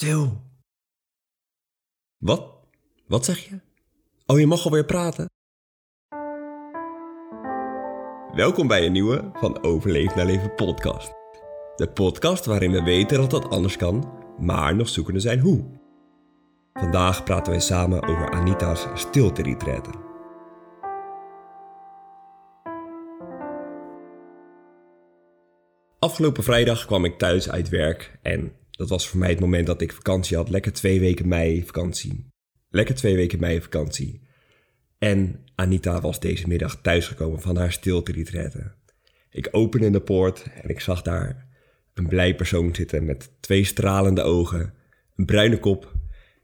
Stil. Wat? Wat zeg je? Oh, je mag alweer praten. Welkom bij een nieuwe van Overleef naar Leven podcast. De podcast waarin we weten dat dat anders kan, maar nog zoekende zijn hoe. Vandaag praten wij samen over Anita's stilte-retretten. Afgelopen vrijdag kwam ik thuis uit werk en dat was voor mij het moment dat ik vakantie had. Lekker twee weken mei vakantie. Lekker twee weken mei vakantie. En Anita was deze middag thuisgekomen van haar stilte-retraite. Ik opende de poort en ik zag daar een blij persoon zitten met twee stralende ogen, een bruine kop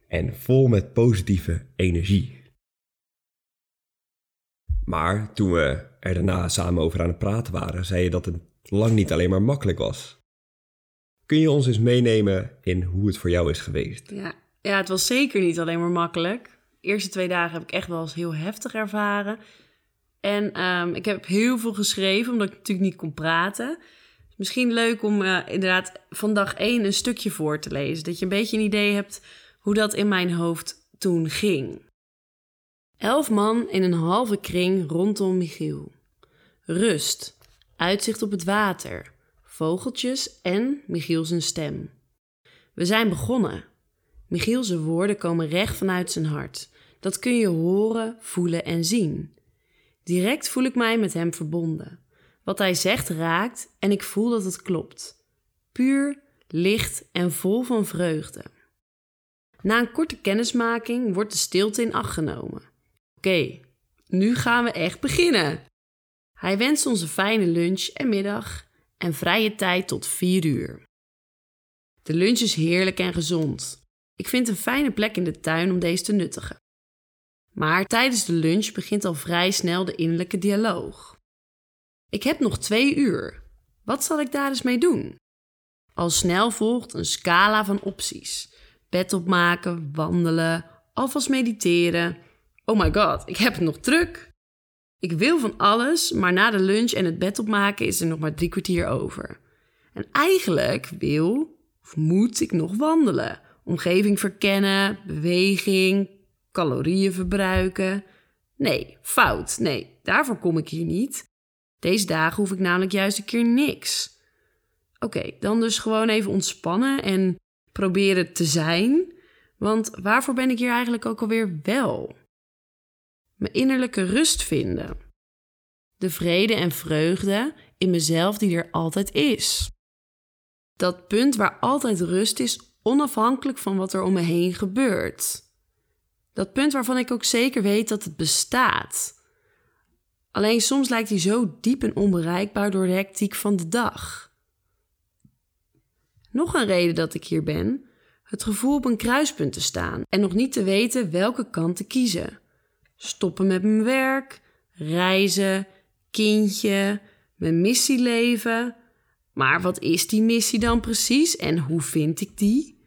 en vol met positieve energie. Maar toen we er daarna samen over aan het praten waren, zei je dat het lang niet alleen maar makkelijk was. Kun je ons eens meenemen in hoe het voor jou is geweest? Ja, ja het was zeker niet alleen maar makkelijk. De eerste twee dagen heb ik echt wel eens heel heftig ervaren. En ehm, ik heb heel veel geschreven, omdat ik natuurlijk niet kon praten. Misschien leuk om uh, inderdaad van dag één een stukje voor te lezen. Dat je een beetje een idee hebt hoe dat in mijn hoofd toen ging. Elf man in een halve kring rondom Michiel. Rust, uitzicht op het water, vogeltjes en Michiel stem. We zijn begonnen. Michiel woorden komen recht vanuit zijn hart. Dat kun je horen, voelen en zien. Direct voel ik mij met hem verbonden. Wat hij zegt raakt en ik voel dat het klopt. Puur, licht en vol van vreugde. Na een korte kennismaking wordt de stilte in acht genomen. Oké, nu gaan we echt beginnen. Hij wenst ons een fijne lunch en middag en vrije tijd tot 4 uur. De lunch is heerlijk en gezond. Ik vind een fijne plek in de tuin om deze te nuttigen. Maar tijdens de lunch begint al vrij snel de innerlijke dialoog. Ik heb nog twee uur. Wat zal ik daar eens mee doen? Al snel volgt een scala van opties: bed opmaken, wandelen, alvast mediteren. Oh my god, ik heb het nog druk. Ik wil van alles, maar na de lunch en het bed opmaken is er nog maar drie kwartier over. En eigenlijk wil of moet ik nog wandelen. Omgeving verkennen, beweging, calorieën verbruiken. Nee, fout. Nee, daarvoor kom ik hier niet. Deze dagen hoef ik namelijk juist een keer niks. Oké, dan dus gewoon even ontspannen en proberen te zijn. Want waarvoor ben ik hier eigenlijk ook alweer wel? Mijn innerlijke rust vinden. De vrede en vreugde in mezelf die er altijd is. Dat punt waar altijd rust is, onafhankelijk van wat er om me heen gebeurt. Dat punt waarvan ik ook zeker weet dat het bestaat. Alleen soms lijkt hij zo diep en onbereikbaar door de hectiek van de dag. Nog een reden dat ik hier ben: het gevoel op een kruispunt te staan en nog niet te weten welke kant te kiezen. Stoppen met mijn werk, reizen, kindje, mijn missie leven. Maar wat is die missie dan precies en hoe vind ik die?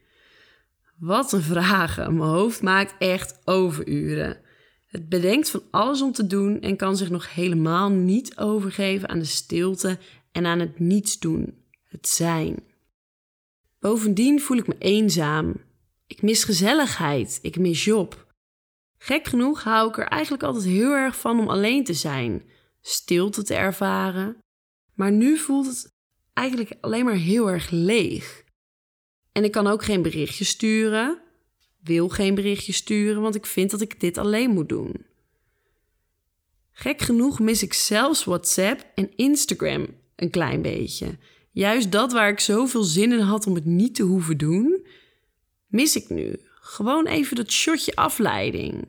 Wat een vragen. Mijn hoofd maakt echt overuren. Het bedenkt van alles om te doen en kan zich nog helemaal niet overgeven aan de stilte en aan het niets doen, het zijn. Bovendien voel ik me eenzaam. Ik mis gezelligheid, ik mis job. Gek genoeg hou ik er eigenlijk altijd heel erg van om alleen te zijn, stilte te ervaren. Maar nu voelt het eigenlijk alleen maar heel erg leeg. En ik kan ook geen berichtje sturen, wil geen berichtje sturen, want ik vind dat ik dit alleen moet doen. Gek genoeg mis ik zelfs WhatsApp en Instagram een klein beetje. Juist dat waar ik zoveel zin in had om het niet te hoeven doen, mis ik nu. Gewoon even dat shotje afleiding.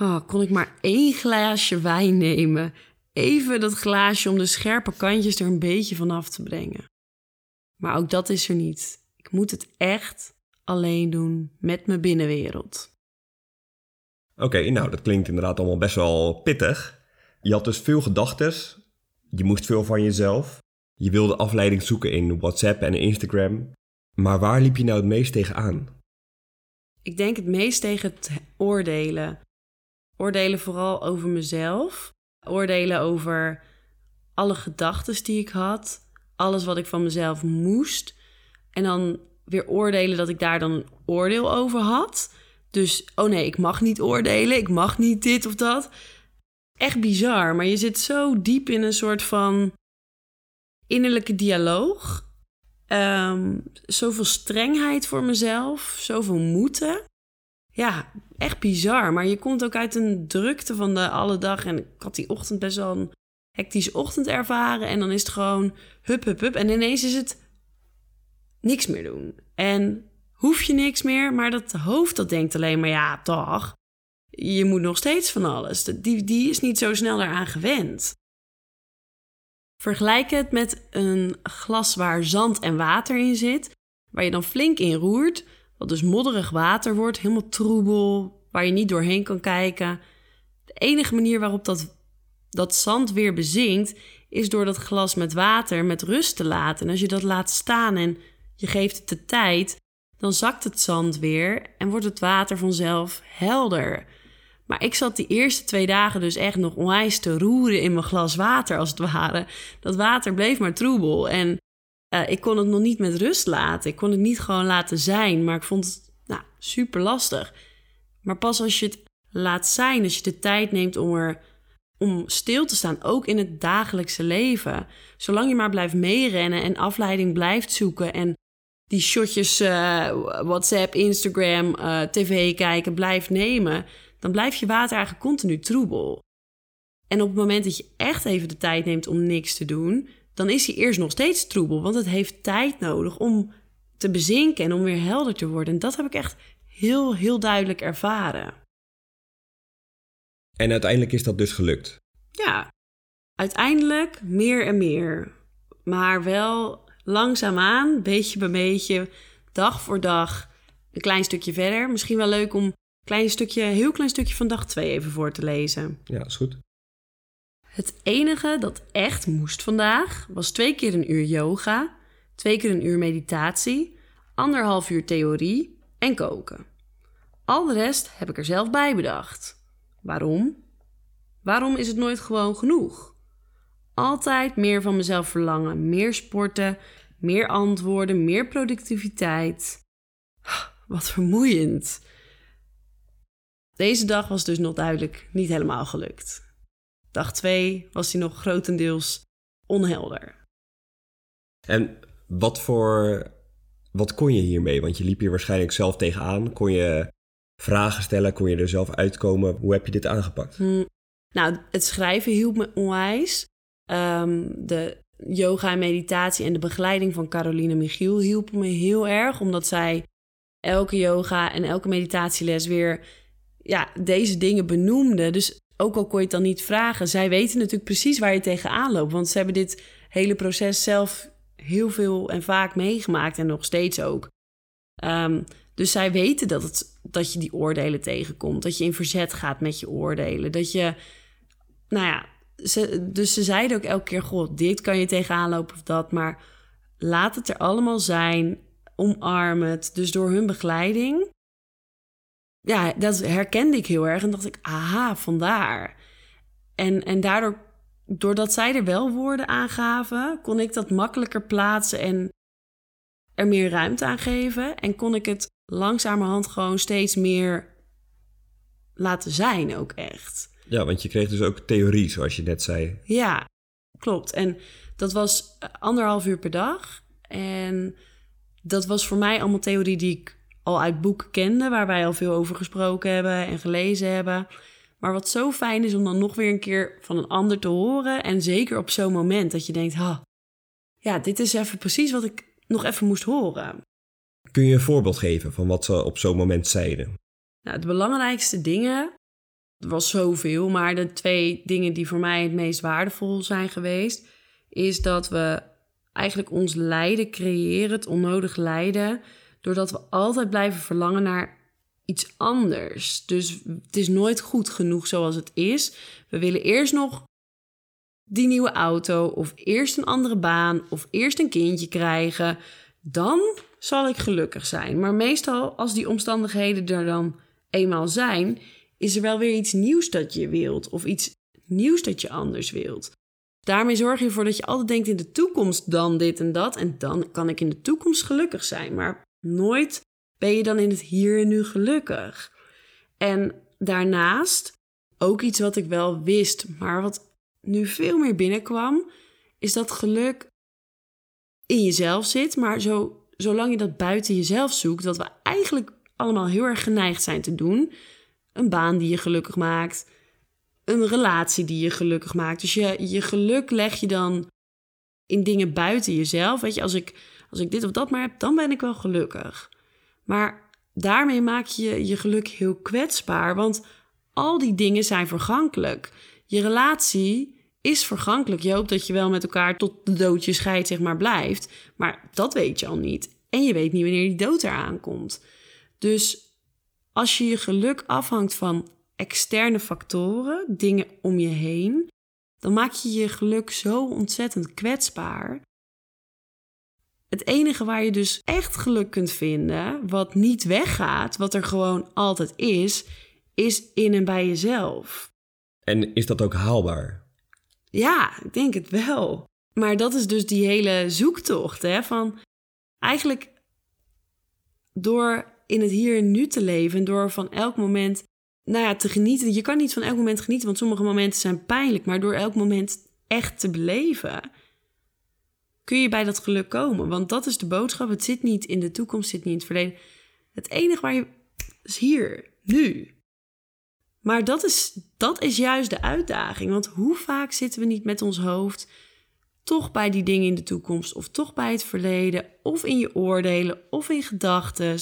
Oh, kon ik maar één glaasje wijn nemen. Even dat glaasje om de scherpe kantjes er een beetje van af te brengen. Maar ook dat is er niet. Ik moet het echt alleen doen met mijn binnenwereld. Oké, nou dat klinkt inderdaad allemaal best wel pittig. Je had dus veel gedachten. Je moest veel van jezelf. Je wilde afleiding zoeken in WhatsApp en Instagram. Maar waar liep je nou het meest tegenaan? Ik denk het meest tegen het oordelen. Oordelen vooral over mezelf. Oordelen over alle gedachten die ik had. Alles wat ik van mezelf moest. En dan weer oordelen dat ik daar dan een oordeel over had. Dus, oh nee, ik mag niet oordelen, ik mag niet dit of dat. Echt bizar, maar je zit zo diep in een soort van innerlijke dialoog. Ehm, zoveel strengheid voor mezelf, zoveel moeten. Ja, echt bizar. Maar je komt ook uit een drukte van de alle dag. En ik had die ochtend best wel een hectische ochtend ervaren. En dan is het gewoon hup, hup, hup. En ineens is het niks meer doen. En hoef je niks meer, maar dat hoofd dat denkt alleen maar ja, toch. Je moet nog steeds van alles. Die, die is niet zo snel daaraan gewend. Vergelijk het met een glas waar zand en water in zit, waar je dan flink in roert, wat dus modderig water wordt, helemaal troebel, waar je niet doorheen kan kijken. De enige manier waarop dat, dat zand weer bezinkt, is door dat glas met water met rust te laten. En als je dat laat staan en je geeft het de tijd, dan zakt het zand weer en wordt het water vanzelf helder. Maar ik zat die eerste twee dagen dus echt nog onwijs te roeren in mijn glas water, als het ware. Dat water bleef maar troebel. En uh, ik kon het nog niet met rust laten. Ik kon het niet gewoon laten zijn. Maar ik vond het nou, super lastig. Maar pas als je het laat zijn, als je de tijd neemt om er om stil te staan, ook in het dagelijkse leven. Zolang je maar blijft meerennen en afleiding blijft zoeken en die shotjes uh, WhatsApp, Instagram, uh, tv kijken blijft nemen, dan blijft je water eigenlijk continu troebel. En op het moment dat je echt even de tijd neemt om niks te doen, dan is hij eerst nog steeds troebel, want het heeft tijd nodig om te bezinken en om weer helder te worden. En dat heb ik echt heel, heel duidelijk ervaren. En uiteindelijk is dat dus gelukt? Ja, uiteindelijk meer en meer. Maar wel langzaamaan, beetje bij beetje, dag voor dag, een klein stukje verder. Misschien wel leuk om klein stukje, heel klein stukje van dag 2 even voor te lezen. Ja, is goed. Het enige dat echt moest vandaag was twee keer een uur yoga, twee keer een uur meditatie, anderhalf uur theorie en koken. Al de rest heb ik er zelf bij bedacht. Waarom? Waarom is het nooit gewoon genoeg? Altijd meer van mezelf verlangen, meer sporten, meer antwoorden, meer productiviteit. Wat vermoeiend. Deze dag was dus nog duidelijk niet helemaal gelukt. Dag 2 was hij nog grotendeels onhelder. En wat voor. Wat kon je hiermee? Want je liep hier waarschijnlijk zelf tegenaan. Kon je vragen stellen? Kon je er zelf uitkomen? Hoe heb je dit aangepakt? Hm, nou, het schrijven hielp me onwijs. Um, de yoga en meditatie en de begeleiding van Caroline Michiel hielp me heel erg. Omdat zij elke yoga en elke meditatieles weer ja, deze dingen benoemde. Dus ook al kon je het dan niet vragen, zij weten natuurlijk precies waar je tegenaan loopt. Want ze hebben dit hele proces zelf heel veel en vaak meegemaakt en nog steeds ook. Um, dus zij weten dat, het, dat je die oordelen tegenkomt. Dat je in verzet gaat met je oordelen. Dat je, nou ja, ze, dus ze zeiden ook elke keer: God, dit kan je tegenaan lopen of dat. Maar laat het er allemaal zijn. Omarm het. Dus door hun begeleiding ja, dat herkende ik heel erg. En dacht ik, aha, vandaar. En, en daardoor, doordat zij er wel woorden aan gaven, kon ik dat makkelijker plaatsen en er meer ruimte aan geven. En kon ik het langzamerhand gewoon steeds meer laten zijn ook echt. Ja, want je kreeg dus ook theorie, zoals je net zei. Ja, klopt. En dat was anderhalf uur per dag. En dat was voor mij allemaal theorie die ik al uit boeken kende, waar wij al veel over gesproken hebben en gelezen hebben. Maar wat zo fijn is om dan nog weer een keer van een ander te horen. En zeker op zo'n moment dat je denkt: ha, ja, dit is even precies wat ik nog even moest horen. Kun je een voorbeeld geven van wat ze op zo'n moment zeiden? Nou, de belangrijkste dingen, er was zoveel, maar de twee dingen die voor mij het meest waardevol zijn geweest, is dat we eigenlijk ons lijden creëren, het onnodig lijden, doordat we altijd blijven verlangen naar iets anders. Dus het is nooit goed genoeg zoals het is. We willen eerst nog die nieuwe auto, of eerst een andere baan, of eerst een kindje krijgen. Dan zal ik gelukkig zijn. Maar meestal, als die omstandigheden er dan eenmaal zijn, is er wel weer iets nieuws dat je wilt, of iets nieuws dat je anders wilt. Daarmee zorg je ervoor dat je altijd denkt in de toekomst dan dit en dat. En dan kan ik in de toekomst gelukkig zijn. Maar nooit ben je dan in het hier en nu gelukkig. En daarnaast, ook iets wat ik wel wist, maar wat nu veel meer binnenkwam, is dat geluk in jezelf zit. Maar zo, zolang je dat buiten jezelf zoekt, wat we eigenlijk allemaal heel erg geneigd zijn te doen. Een baan die je gelukkig maakt, een relatie die je gelukkig maakt. Dus je, je geluk leg je dan in dingen buiten jezelf. Weet je, als ik, als ik dit of dat maar heb, dan ben ik wel gelukkig. Maar daarmee maak je je geluk heel kwetsbaar, want al die dingen zijn vergankelijk. Je relatie is vergankelijk. Je hoopt dat je wel met elkaar tot de dood je scheidt, zeg maar, blijft. Maar dat weet je al niet. En je weet niet wanneer die dood eraan komt. Dus als je je geluk afhangt van externe factoren, dingen om je heen, dan maak je je geluk zo ontzettend kwetsbaar. Het enige waar je dus echt geluk kunt vinden, wat niet weggaat, wat er gewoon altijd is, is in en bij jezelf. En is dat ook haalbaar? Ja, ik denk het wel. Maar dat is dus die hele zoektocht, hè, van eigenlijk door in het hier en nu te leven, door van elk moment nou ja, te genieten. Je kan niet van elk moment genieten, want sommige momenten zijn pijnlijk. Maar door elk moment echt te beleven, kun je bij dat geluk komen. Want dat is de boodschap. Het zit niet in de toekomst, het zit niet in het verleden. Het enige waar je is hier, nu. Maar dat is, dat is juist de uitdaging. Want hoe vaak zitten we niet met ons hoofd toch bij die dingen in de toekomst, of toch bij het verleden, of in je oordelen, of in gedachten.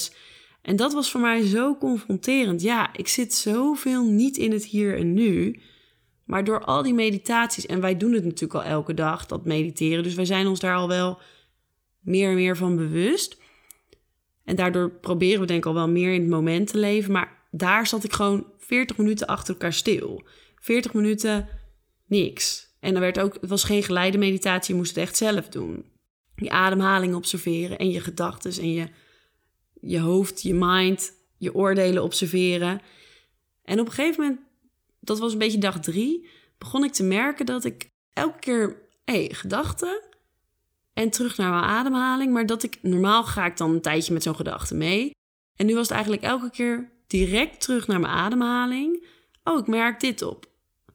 En dat was voor mij zo confronterend. Ja, ik zit zoveel niet in het hier en nu. Maar door al die meditaties, en wij doen het natuurlijk al elke dag, dat mediteren. Dus wij zijn ons daar al wel meer en meer van bewust. En daardoor proberen we denk ik al wel meer in het moment te leven. Maar daar zat ik gewoon 40 minuten achter elkaar stil. 40 minuten niks. En dan werd ook, het was geen geleide meditatie, je moest het echt zelf doen. Je ademhaling observeren en je gedachten en je je hoofd, je mind, je oordelen observeren. En op een gegeven moment, dat was een beetje dag drie, begon ik te merken dat ik elke keer, hé, hey, gedachten en terug naar mijn ademhaling. Maar dat ik, normaal ga ik dan een tijdje met zo'n gedachte mee. En nu was het eigenlijk elke keer direct terug naar mijn ademhaling. Oh, ik merk dit op.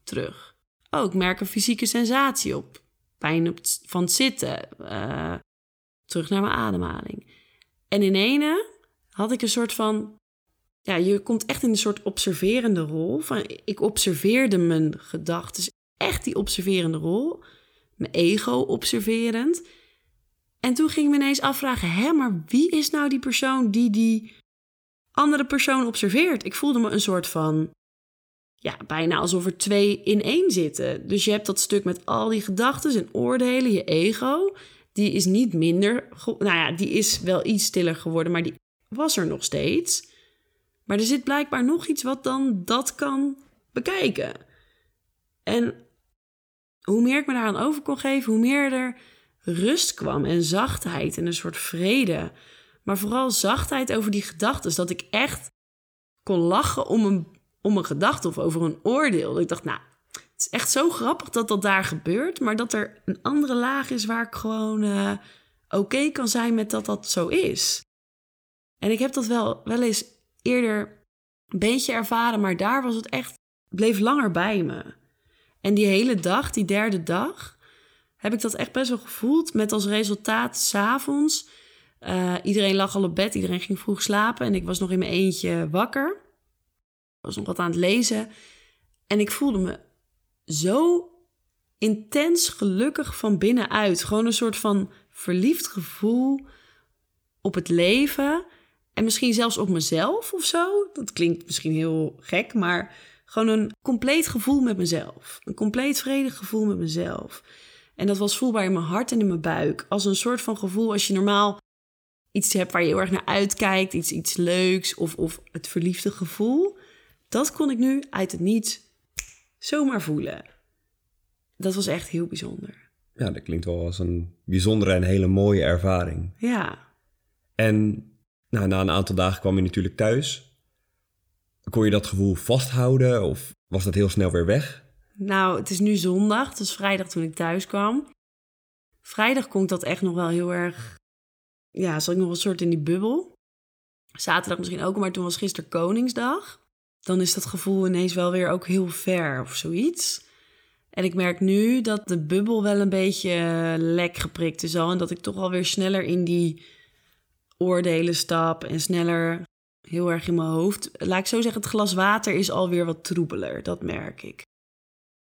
Terug. Oh, ik merk een fysieke sensatie op. Pijn op van het zitten. Uh, terug naar mijn ademhaling. En in ene had ik een soort van. Ja, je komt echt in een soort observerende rol. Van, ik observeerde mijn gedachten. Echt die observerende rol. Mijn ego observerend. En toen ging ik me ineens afvragen: hè, maar wie is nou die persoon die die andere persoon observeert? Ik voelde me een soort van. Ja, bijna alsof er twee in één zitten. Dus je hebt dat stuk met al die gedachten en oordelen, je ego. Die is niet minder. Nou ja, die is wel iets stiller geworden, maar die was er nog steeds. Maar er zit blijkbaar nog iets wat dan dat kan bekijken. En hoe meer ik me daaraan over kon geven, hoe meer er rust kwam en zachtheid en een soort vrede. Maar vooral zachtheid over die gedachten. Dat ik echt kon lachen om een, om een gedachte of over een oordeel. ik dacht, nou, het is echt zo grappig dat dat daar gebeurt. Maar dat er een andere laag is waar ik gewoon uh, oké kan zijn met dat dat zo is. En ik heb dat wel, wel eens eerder een beetje ervaren, maar daar was het echt, bleef langer bij me. En die hele dag, die derde dag, heb ik dat echt best wel gevoeld. Met als resultaat s'avonds. Uh, iedereen lag al op bed, iedereen ging vroeg slapen en ik was nog in mijn eentje wakker. Ik was nog wat aan het lezen. En ik voelde me zo intens gelukkig van binnenuit. Gewoon een soort van verliefd gevoel op het leven. En misschien zelfs op mezelf of zo. Dat klinkt misschien heel gek, maar gewoon een compleet gevoel met mezelf. Een compleet vredig gevoel met mezelf. En dat was voelbaar in mijn hart en in mijn buik. Als een soort van gevoel als je normaal iets hebt waar je heel erg naar uitkijkt. Iets, iets leuks of, of het verliefde gevoel. Dat kon ik nu uit het niets zomaar voelen. Dat was echt heel bijzonder. Ja, dat klinkt wel als een bijzondere en hele mooie ervaring. Ja. En nou, na een aantal dagen kwam je natuurlijk thuis. Kon je dat gevoel vasthouden of was dat heel snel weer weg? Nou, het is nu zondag, het was vrijdag toen ik thuis kwam. Vrijdag kon ik dat echt nog wel heel erg... Ja, zat ik nog een soort in die bubbel. Zaterdag misschien ook, maar toen was gisteren Koningsdag. Dan is dat gevoel ineens wel weer ook heel ver of zoiets. En ik merk nu dat de bubbel wel een beetje lek geprikt is al. En dat ik toch alweer sneller in die oordelen stap en sneller heel erg in mijn hoofd. Laat ik zo zeggen, het glas water is alweer wat troebeler. Dat merk ik.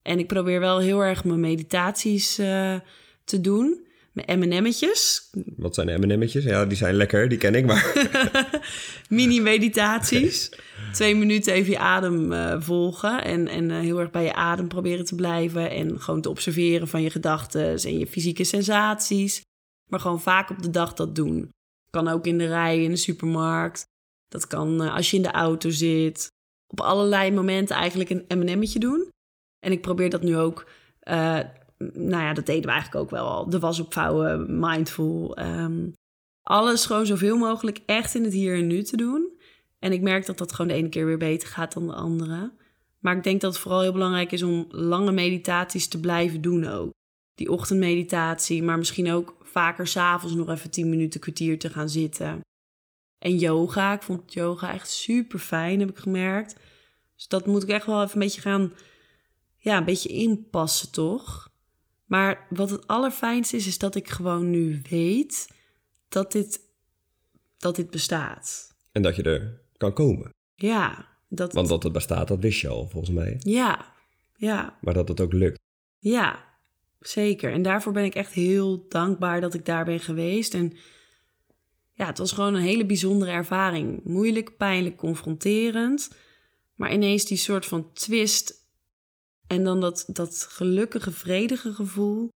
En ik probeer wel heel erg mijn meditaties uh, te doen. Mijn M&M'tjes. Wat zijn M&M'tjes? Ja, die zijn lekker, die ken ik maar. Mini-meditaties. Twee minuten even je adem uh, volgen. En, en uh, heel erg bij je adem proberen te blijven. En gewoon te observeren van je gedachten en je fysieke sensaties. Maar gewoon vaak op de dag dat doen. Kan ook in de rij in de supermarkt. Dat kan uh, als je in de auto zit. Op allerlei momenten eigenlijk een M&M'tje doen. En ik probeer dat nu ook nou ja, dat deden we eigenlijk ook wel al. De was opvouwen, mindful. Ehm, alles gewoon zoveel mogelijk echt in het hier en nu te doen. En ik merk dat dat gewoon de ene keer weer beter gaat dan de andere. Maar ik denk dat het vooral heel belangrijk is om lange meditaties te blijven doen ook. Die ochtendmeditatie, maar misschien ook vaker s'avonds nog even 10 minuten, kwartier te gaan zitten. En yoga, ik vond yoga echt super fijn, heb ik gemerkt. Dus dat moet ik echt wel even een beetje gaan, ja, een beetje inpassen, toch? Maar wat het allerfijnste is, is dat ik gewoon nu weet dat dit, dat dit bestaat. En dat je er kan komen. Ja. Dat Want dat het bestaat, dat wist je al, volgens mij. Ja, ja. Maar dat het ook lukt. Ja, zeker. En daarvoor ben ik echt heel dankbaar dat ik daar ben geweest. En ja, het was gewoon een hele bijzondere ervaring. Moeilijk, pijnlijk, confronterend. Maar ineens die soort van twist en dan dat, dat gelukkige, vredige gevoel.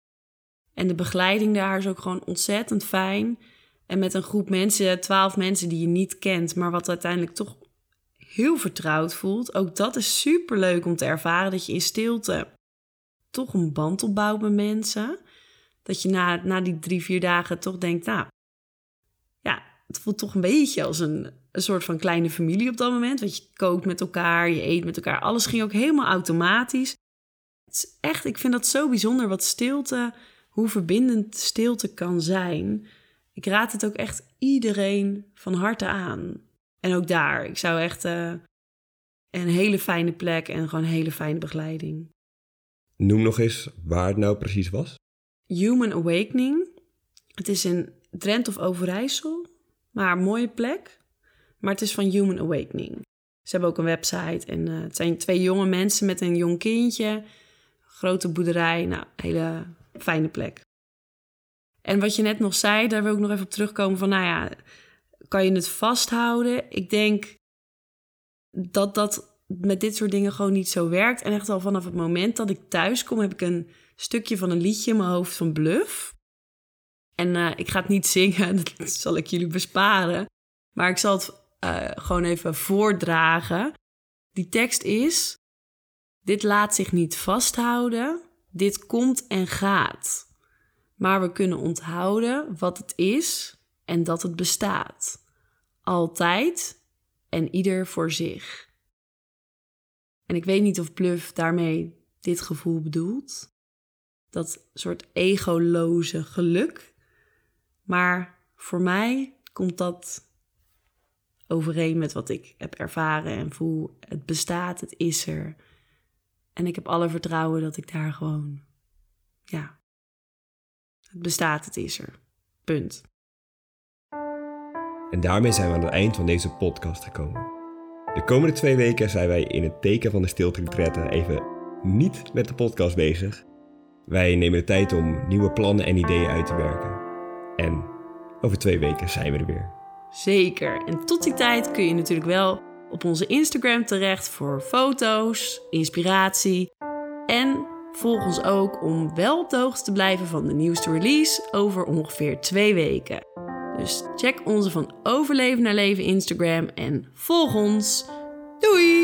En de begeleiding daar is ook gewoon ontzettend fijn. En met een groep mensen, twaalf mensen die je niet kent, maar wat uiteindelijk toch heel vertrouwd voelt. Ook dat is super leuk om te ervaren dat je in stilte toch een band opbouwt met mensen. Dat je na, na die drie, vier dagen toch denkt, nou, ja, het voelt toch een beetje als een, een soort van kleine familie op dat moment. Want je kookt met elkaar, je eet met elkaar. Alles ging ook helemaal automatisch. Het is echt, ik vind dat zo bijzonder wat stilte, hoe verbindend stilte kan zijn. Ik raad het ook echt iedereen van harte aan. En ook daar, ik zou echt uh, een hele fijne plek en gewoon een hele fijne begeleiding. Noem nog eens waar het nou precies was. Human Awakening. Het is in Drenthe of Overijssel, maar een mooie plek. Maar het is van Human Awakening. Ze hebben ook een website en uh, het zijn twee jonge mensen met een jong kindje grote boerderij. Nou, hele fijne plek. En wat je net nog zei, daar wil ik nog even op terugkomen van, nou ja, kan je het vasthouden? Ik denk dat dat met dit soort dingen gewoon niet zo werkt. En echt al vanaf het moment dat ik thuis kom, heb ik een stukje van een liedje in mijn hoofd van Bluff. En uh, ik ga het niet zingen, dat zal ik jullie besparen. Maar ik zal het uh, gewoon even voordragen. Die tekst is: dit laat zich niet vasthouden, dit komt en gaat. Maar we kunnen onthouden wat het is en dat het bestaat. Altijd en ieder voor zich. En ik weet niet of Bluff daarmee dit gevoel bedoelt. Dat soort egoloze geluk. Maar voor mij komt dat overeen met wat ik heb ervaren en voel. Het bestaat, het is er. En ik heb alle vertrouwen dat ik daar gewoon, ja, het bestaat, het is er. Punt. En daarmee zijn we aan het eind van deze podcast gekomen. De komende twee weken zijn wij in het teken van de stilte even niet met de podcast bezig. Wij nemen de tijd om nieuwe plannen en ideeën uit te werken. En over twee weken zijn we er weer. Zeker. En tot die tijd kun je natuurlijk wel op onze Instagram terecht voor foto's, inspiratie en volg ons ook om wel op de hoogte te blijven van de nieuwste release over ongeveer twee weken. Dus check onze van Overleven naar Leven Instagram en volg ons. Doei!